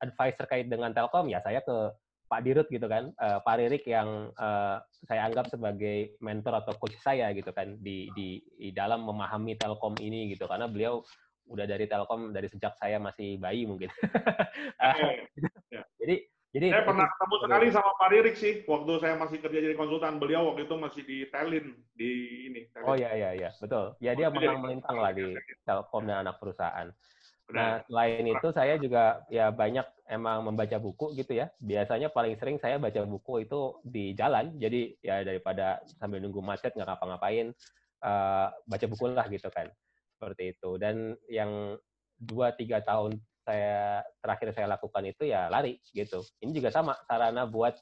advice terkait dengan Telkom, ya saya ke Pak Dirut gitu kan, uh, Pak Ririk yang uh, saya anggap sebagai mentor atau coach saya gitu kan di, di di dalam memahami Telkom ini gitu karena beliau udah dari Telkom dari sejak saya masih bayi mungkin. uh, ya. Jadi jadi saya pernah ketemu sekali sama Pak Ririk sih waktu saya masih kerja jadi konsultan beliau waktu itu masih di Telin di ini. Telin. Oh iya iya iya betul. Ya dia menang melintang lah di Telkom dan anak perusahaan. Nah, selain itu saya juga ya banyak emang membaca buku gitu ya. Biasanya paling sering saya baca buku itu di jalan. Jadi ya daripada sambil nunggu macet nggak ngapa-ngapain, uh, baca buku lah gitu kan. Seperti itu. Dan yang dua tiga tahun saya terakhir saya lakukan itu ya lari gitu. Ini juga sama sarana buat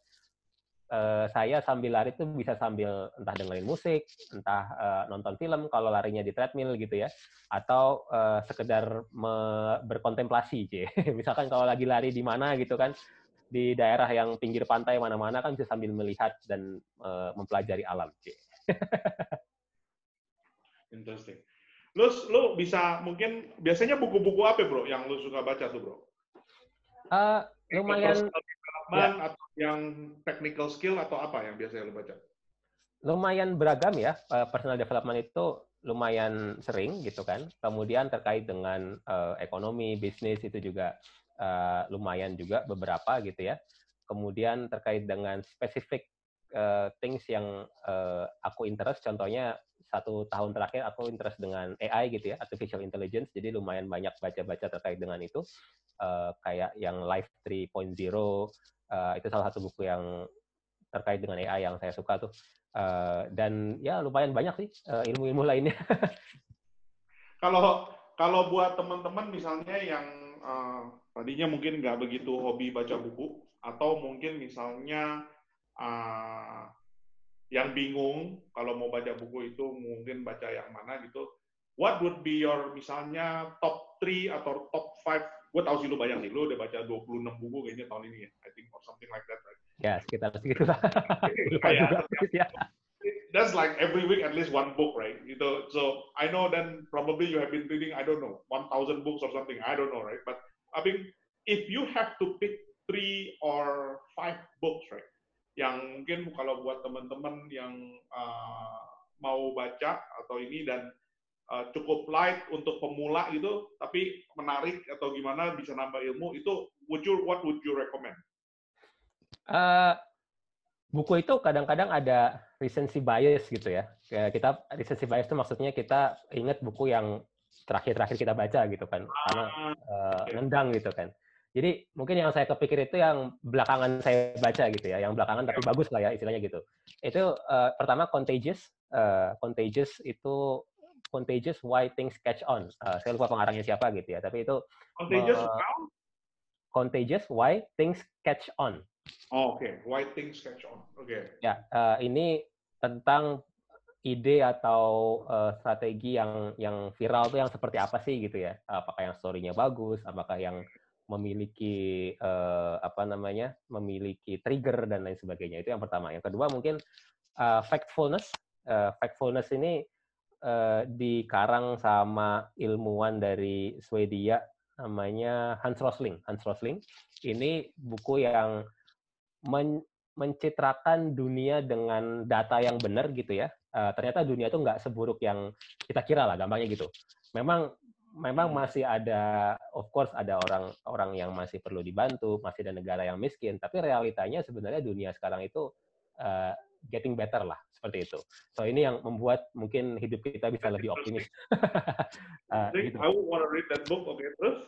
uh, saya sambil lari itu bisa sambil entah dengerin musik, entah uh, nonton film kalau larinya di treadmill gitu ya, atau uh, sekedar berkontemplasi, c. Misalkan kalau lagi lari di mana gitu kan, di daerah yang pinggir pantai mana-mana kan bisa sambil melihat dan uh, mempelajari alam, c. Interesting. Lu, lu bisa mungkin biasanya buku-buku apa bro yang lu suka baca tuh bro? Uh, lumayan ya. atau yang technical skill atau apa yang biasanya lo baca? Lumayan beragam ya. Eh, personal development itu lumayan sering gitu kan. Kemudian terkait dengan uh, ekonomi, bisnis itu juga uh, lumayan juga beberapa gitu ya. Kemudian terkait dengan spesifik uh, things yang uh, aku interest, contohnya satu tahun terakhir aku interest dengan AI gitu ya, artificial intelligence. Jadi lumayan banyak baca-baca terkait dengan itu, uh, kayak yang Life 3.0 uh, itu salah satu buku yang terkait dengan AI yang saya suka tuh. Uh, dan ya lumayan banyak sih uh, ilmu-ilmu lainnya. Kalau kalau buat teman-teman misalnya yang uh, tadinya mungkin nggak begitu hobi baca buku atau mungkin misalnya uh, yang bingung kalau mau baca buku itu mungkin baca yang mana gitu what would be your misalnya top 3 atau top 5 gue tau sih lu banyak nih, lu udah baca 26 buku kayaknya tahun ini ya, I think or something like that, right? Ya, sekitar segitu lah. ya. That's like every week at least one book, right? Gitu. So I know then probably you have been reading, I don't know, 1,000 books or something, I don't know, right? But I mean, if you have to pick three or five books, right? Yang mungkin kalau buat teman-teman yang uh, mau baca atau ini dan uh, cukup light untuk pemula gitu, tapi menarik atau gimana bisa nambah ilmu itu would you what would you recommend? Uh, buku itu kadang-kadang ada recency bias gitu ya. Kita recency bias itu maksudnya kita ingat buku yang terakhir-terakhir kita baca gitu kan, karena uh, nendang gitu kan. Jadi mungkin yang saya kepikir itu yang belakangan saya baca gitu ya, yang belakangan tapi bagus lah ya istilahnya gitu. Itu uh, pertama contagious, uh, contagious itu contagious why things catch on. Uh, saya lupa pengarangnya siapa gitu ya, tapi itu contagious uh, contagious why things catch on. Oh, oke. Okay. Why things catch on. Oke. Okay. Ya, uh, ini tentang ide atau uh, strategi yang yang viral tuh yang seperti apa sih gitu ya? Apakah yang story-nya bagus? Apakah yang memiliki uh, apa namanya? memiliki trigger dan lain sebagainya. Itu yang pertama. Yang kedua mungkin uh, factfulness. Uh, factfulness ini uh, dikarang sama ilmuwan dari Swedia namanya Hans Rosling. Hans Rosling ini buku yang men mencitrakan dunia dengan data yang benar gitu ya. Uh, ternyata dunia itu nggak seburuk yang kita kira lah, gampangnya gitu. Memang memang hmm. masih ada, of course ada orang-orang yang masih perlu dibantu, masih ada negara yang miskin, tapi realitanya sebenarnya dunia sekarang itu uh, getting better lah, seperti itu. So ini yang membuat mungkin hidup kita bisa lebih optimis. uh, gitu. I want to read that book, okay, terus?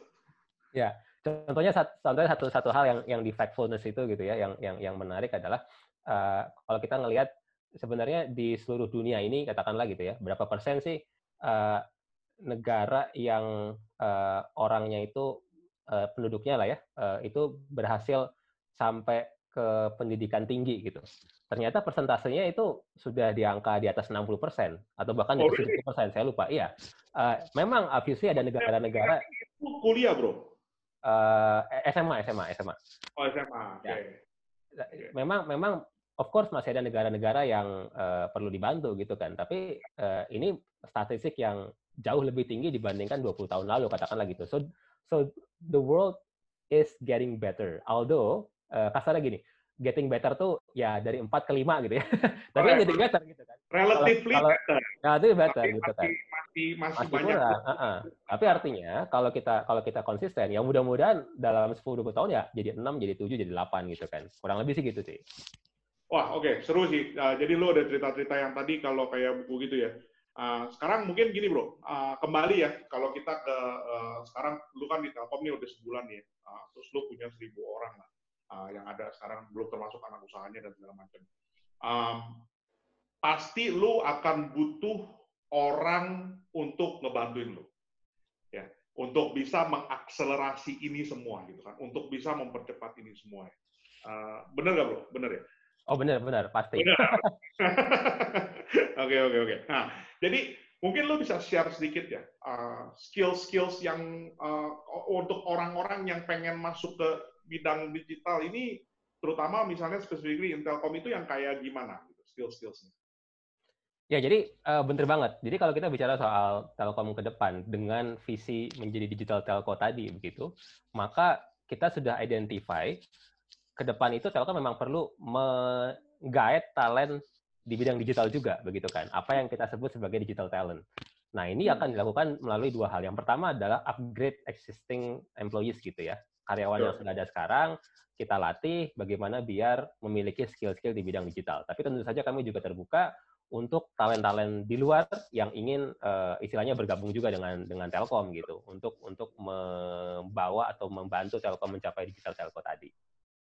Ya, Contohnya contohnya satu satu hal yang yang di factfulness itu gitu ya, yang yang yang menarik adalah uh, kalau kita ngelihat sebenarnya di seluruh dunia ini katakanlah gitu ya, berapa persen sih uh, negara yang uh, orangnya itu uh, penduduknya lah ya, uh, itu berhasil sampai ke pendidikan tinggi gitu. Ternyata persentasenya itu sudah di angka di atas 60 persen atau bahkan di atas 70 persen, saya lupa. Iya, uh, memang obviously ada negara-negara kuliah bro uh, SMA, SMA, SMA. Oh SMA. Ya. Okay. Memang, memang, of course masih ada negara-negara yang uh, perlu dibantu gitu kan. Tapi uh, ini statistik yang jauh lebih tinggi dibandingkan 20 tahun lalu katakanlah gitu. So, so the world is getting better. Although uh, kasarnya gini, getting better tuh ya dari 4 ke 5 gitu ya. Tapi oh, getting better gitu kan. Relatively kalau, better. Ya, itu better tapi gitu kan. Masih, masih, masih banyak. Kurang. Uh -uh. Tapi artinya kalau kita kalau kita konsisten, ya mudah-mudahan dalam 10-20 tahun ya jadi 6, jadi 7, jadi 8 gitu kan. Kurang lebih sih gitu sih. Wah, oke, okay. seru sih. Uh, jadi lu ada cerita-cerita yang tadi kalau kayak buku gitu ya. Uh, sekarang mungkin gini bro, uh, kembali ya kalau kita ke uh, sekarang lu kan di Telkom nih udah sebulan ya, uh, terus lu punya seribu orang lah uh, yang ada sekarang belum termasuk anak usahanya dan segala macam. Um, pasti lu akan butuh orang untuk ngebantuin lu, ya, untuk bisa mengakselerasi ini semua gitu kan, untuk bisa mempercepat ini semua. Ya. Uh, bener gak bro? Bener ya? Oh bener bener pasti. Oke oke oke. Nah jadi mungkin lu bisa share sedikit ya uh, skills-skills yang uh, untuk orang-orang yang pengen masuk ke bidang digital ini terutama misalnya specifically Intelkom itu yang kayak gimana gitu skill-skillsnya? Ya, jadi uh, bener banget. Jadi kalau kita bicara soal Telkom ke depan dengan visi menjadi digital telco tadi begitu, maka kita sudah identify ke depan itu Telkom memang perlu menggait talent di bidang digital juga begitu kan. Apa yang kita sebut sebagai digital talent. Nah, ini hmm. akan dilakukan melalui dua hal. Yang pertama adalah upgrade existing employees gitu ya karyawan yang sudah ada sekarang kita latih bagaimana biar memiliki skill-skill di bidang digital. Tapi tentu saja kami juga terbuka untuk talent-talent di luar yang ingin uh, istilahnya bergabung juga dengan dengan Telkom gitu untuk untuk membawa atau membantu Telkom mencapai digital telco tadi.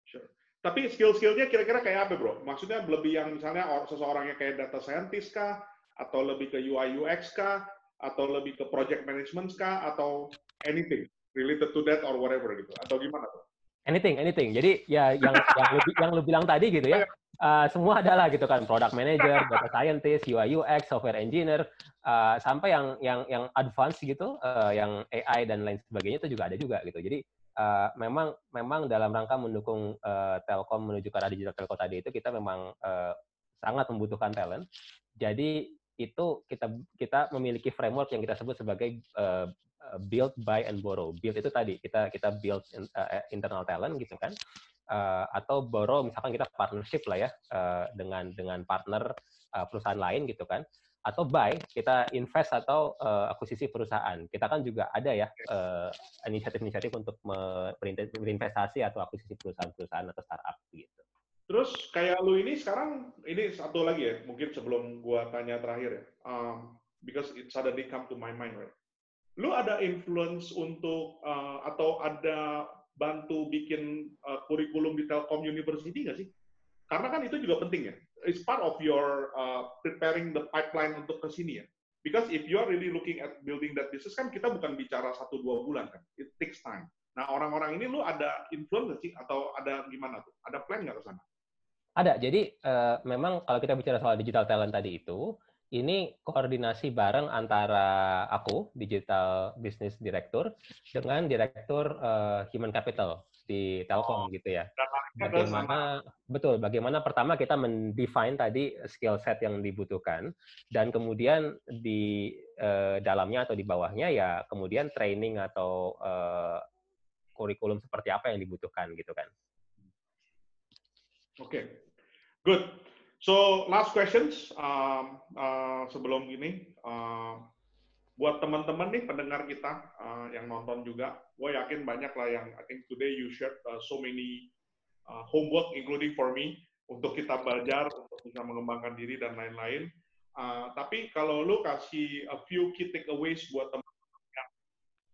Sure. Tapi skill-skillnya kira-kira kayak apa, bro? Maksudnya lebih yang misalnya seseorang yang kayak data scientist kah, atau lebih ke UI UX kah, atau lebih ke project management kah, atau anything? related to that or whatever gitu atau gimana tuh? Anything, anything. Jadi ya yang yang lu, yang lu bilang tadi gitu ya, uh, semua adalah gitu kan, product manager, data scientist, UI UX, software engineer, uh, sampai yang yang yang advance gitu, uh, yang AI dan lain sebagainya itu juga ada juga gitu. Jadi uh, memang memang dalam rangka mendukung uh, Telkom menuju ke arah digital telco tadi itu kita memang uh, sangat membutuhkan talent. Jadi itu kita kita memiliki framework yang kita sebut sebagai uh, build, buy, and borrow. Build itu tadi kita kita build in, uh, internal talent gitu kan, uh, atau borrow misalkan kita partnership lah ya uh, dengan dengan partner uh, perusahaan lain gitu kan, atau buy kita invest atau uh, akuisisi perusahaan. Kita kan juga ada ya inisiatif inisiatif-inisiatif untuk berinvestasi atau akuisisi perusahaan-perusahaan atau startup gitu. Terus kayak lu ini sekarang ini satu lagi ya, mungkin sebelum gua tanya terakhir ya, um, because it suddenly come to my mind, right? Lu ada influence untuk uh, atau ada bantu bikin uh, kurikulum di Telkom University nggak sih? Karena kan itu juga penting ya. It's part of your uh, preparing the pipeline untuk ke sini ya. Because if you are really looking at building that business kan kita bukan bicara satu dua bulan kan, it takes time. Nah orang-orang ini lu ada influence sih atau ada gimana tuh? Ada plan nggak ke sana? Ada. Jadi uh, memang kalau kita bicara soal digital talent tadi itu, ini koordinasi bareng antara aku, Digital Business Director, dengan Direktur uh, Human Capital di Telkom oh, gitu ya. Bagaimana betul? Bagaimana pertama kita mendefine tadi skill set yang dibutuhkan dan kemudian di uh, dalamnya atau di bawahnya ya kemudian training atau uh, kurikulum seperti apa yang dibutuhkan gitu kan. Oke, okay. good. So last questions um, uh, sebelum ini, uh, buat teman-teman nih pendengar kita uh, yang nonton juga, gue yakin banyak lah yang I think today you shared uh, so many uh, homework including for me untuk kita belajar untuk bisa mengembangkan diri dan lain-lain. Uh, tapi kalau lu kasih a few key takeaways buat teman-teman yang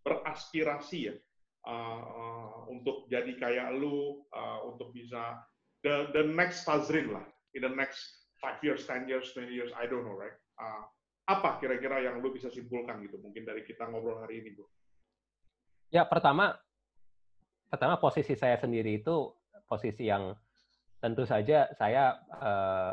beraspirasi ya uh, uh, untuk jadi kayak lu, uh, untuk bisa the the next Fazrin lah in the next five years, ten years, twenty years, I don't know, right? Uh, apa kira-kira yang lu bisa simpulkan gitu, mungkin dari kita ngobrol hari ini, Bu? Ya, pertama, pertama posisi saya sendiri itu posisi yang tentu saja saya uh,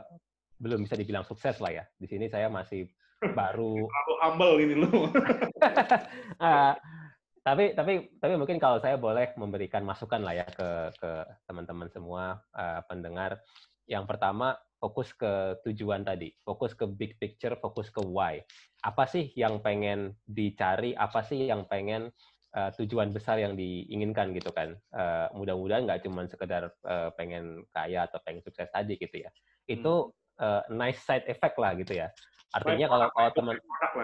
belum bisa dibilang sukses lah ya. Di sini saya masih baru. Aku humble ini lu. uh, tapi tapi tapi mungkin kalau saya boleh memberikan masukan lah ya ke ke teman-teman semua uh, pendengar yang pertama fokus ke tujuan tadi, fokus ke big picture, fokus ke why. Apa sih yang pengen dicari? Apa sih yang pengen uh, tujuan besar yang diinginkan gitu kan? Uh, mudah-mudahan nggak cuma sekedar uh, pengen kaya atau pengen sukses tadi gitu ya. Itu uh, nice side effect lah gitu ya. Artinya kalau kalau teman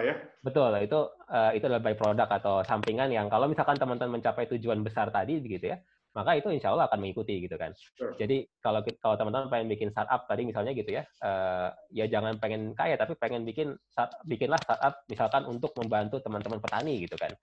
ya. betul itu uh, itu adalah by product atau sampingan yang kalau misalkan teman-teman mencapai tujuan besar tadi begitu ya, maka itu insya Allah akan mengikuti gitu kan. Sure. Jadi kalau kalau teman-teman pengen bikin startup tadi misalnya gitu ya, uh, ya jangan pengen kaya tapi pengen bikin start, bikinlah startup misalkan untuk membantu teman-teman petani gitu kan.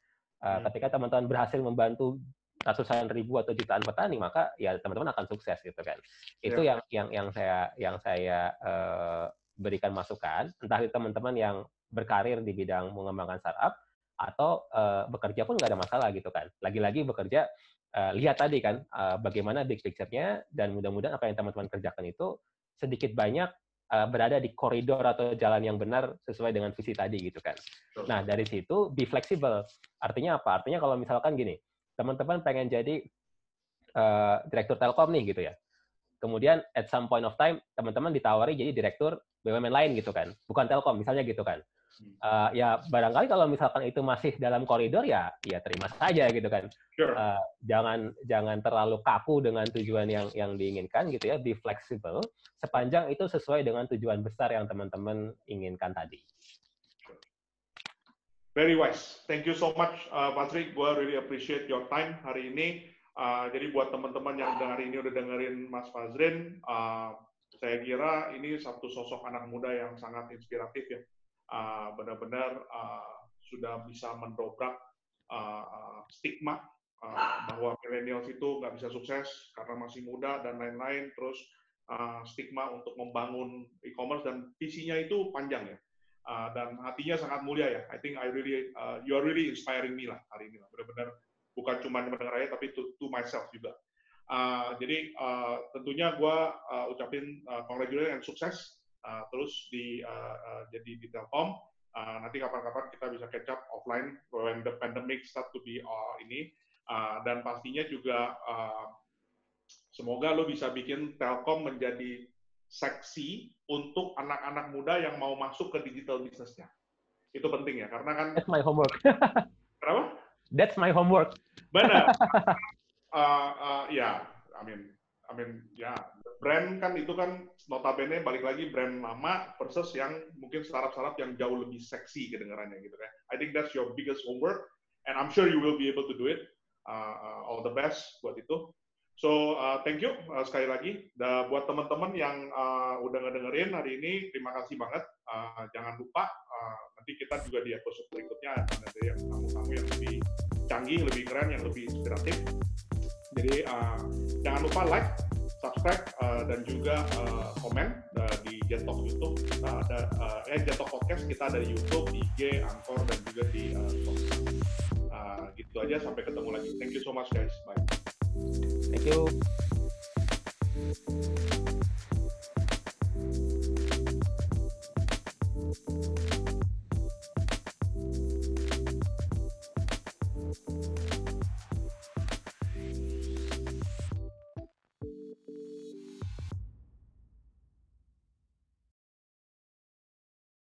Uh, hmm. Ketika teman-teman berhasil membantu ratusan ribu atau jutaan petani maka ya teman-teman akan sukses gitu kan. Itu yeah. yang yang yang saya yang saya uh, berikan masukan entah itu teman-teman yang berkarir di bidang mengembangkan startup atau uh, bekerja pun nggak ada masalah gitu kan. Lagi-lagi bekerja uh, lihat tadi kan uh, bagaimana big picture-nya dan mudah-mudahan apa yang teman-teman kerjakan itu sedikit banyak uh, berada di koridor atau jalan yang benar sesuai dengan visi tadi gitu kan. Nah dari situ be flexible. Artinya apa? Artinya kalau misalkan gini, teman-teman pengen jadi uh, direktur Telkom nih gitu ya. Kemudian at some point of time teman-teman ditawari jadi direktur BUMN lain gitu kan, bukan Telkom misalnya gitu kan uh, ya barangkali kalau misalkan itu masih dalam koridor ya ya terima saja gitu kan. Sure. uh, jangan jangan terlalu kaku dengan tujuan yang yang diinginkan gitu ya be flexible. Sepanjang itu sesuai dengan tujuan besar yang teman-teman inginkan tadi. Very wise. Thank you so much uh, Patrick gue really appreciate your time hari ini. Uh, jadi buat teman-teman yang hari ini udah dengerin Mas Fazrin uh, saya kira ini satu sosok anak muda yang sangat inspiratif ya uh, benar-benar uh, sudah bisa mendobrak uh, stigma uh, bahwa milenials itu nggak bisa sukses karena masih muda dan lain-lain. Terus uh, stigma untuk membangun e-commerce dan visinya itu panjang ya. Uh, dan hatinya sangat mulia ya. I think I really, uh, you are really inspiring me lah hari ini lah. Benar-benar bukan cuma mendengar aja, tapi to, to myself juga. Uh, jadi uh, tentunya gue uh, ucapin uh, congratulations dan sukses uh, terus di uh, uh, jadi di Telkom. Uh, nanti kapan-kapan kita bisa catch up offline when the pandemic start to be uh, ini uh, dan pastinya juga uh, semoga lo bisa bikin Telkom menjadi seksi untuk anak-anak muda yang mau masuk ke digital bisnisnya. Itu penting ya, karena kan. That's my homework. Kenapa? That's my homework. Benar. uh, uh, ya, yeah, I mean, I mean, ya, brand kan itu kan notabene balik lagi brand lama versus yang mungkin startup-startup yang jauh lebih seksi kedengarannya gitu kan. I think that's your biggest homework and I'm sure you will be able to do it. Uh, uh, all the best buat itu. So uh, thank you uh, sekali lagi. Da, buat teman-teman yang uh, udah ngedengerin hari ini, terima kasih banget. Uh, jangan lupa uh, nanti kita juga di episode berikutnya akan ada yang tamu-tamu yang lebih canggih, lebih keren, yang lebih inspiratif. Jadi uh, jangan lupa like, subscribe uh, dan juga uh, komen uh, di Jetok YouTube. Kita ada uh, eh Jetok Podcast kita ada di YouTube, di IG, Anchor dan juga di uh. Uh, gitu aja sampai ketemu lagi. Thank you so much guys. Bye. Thank you.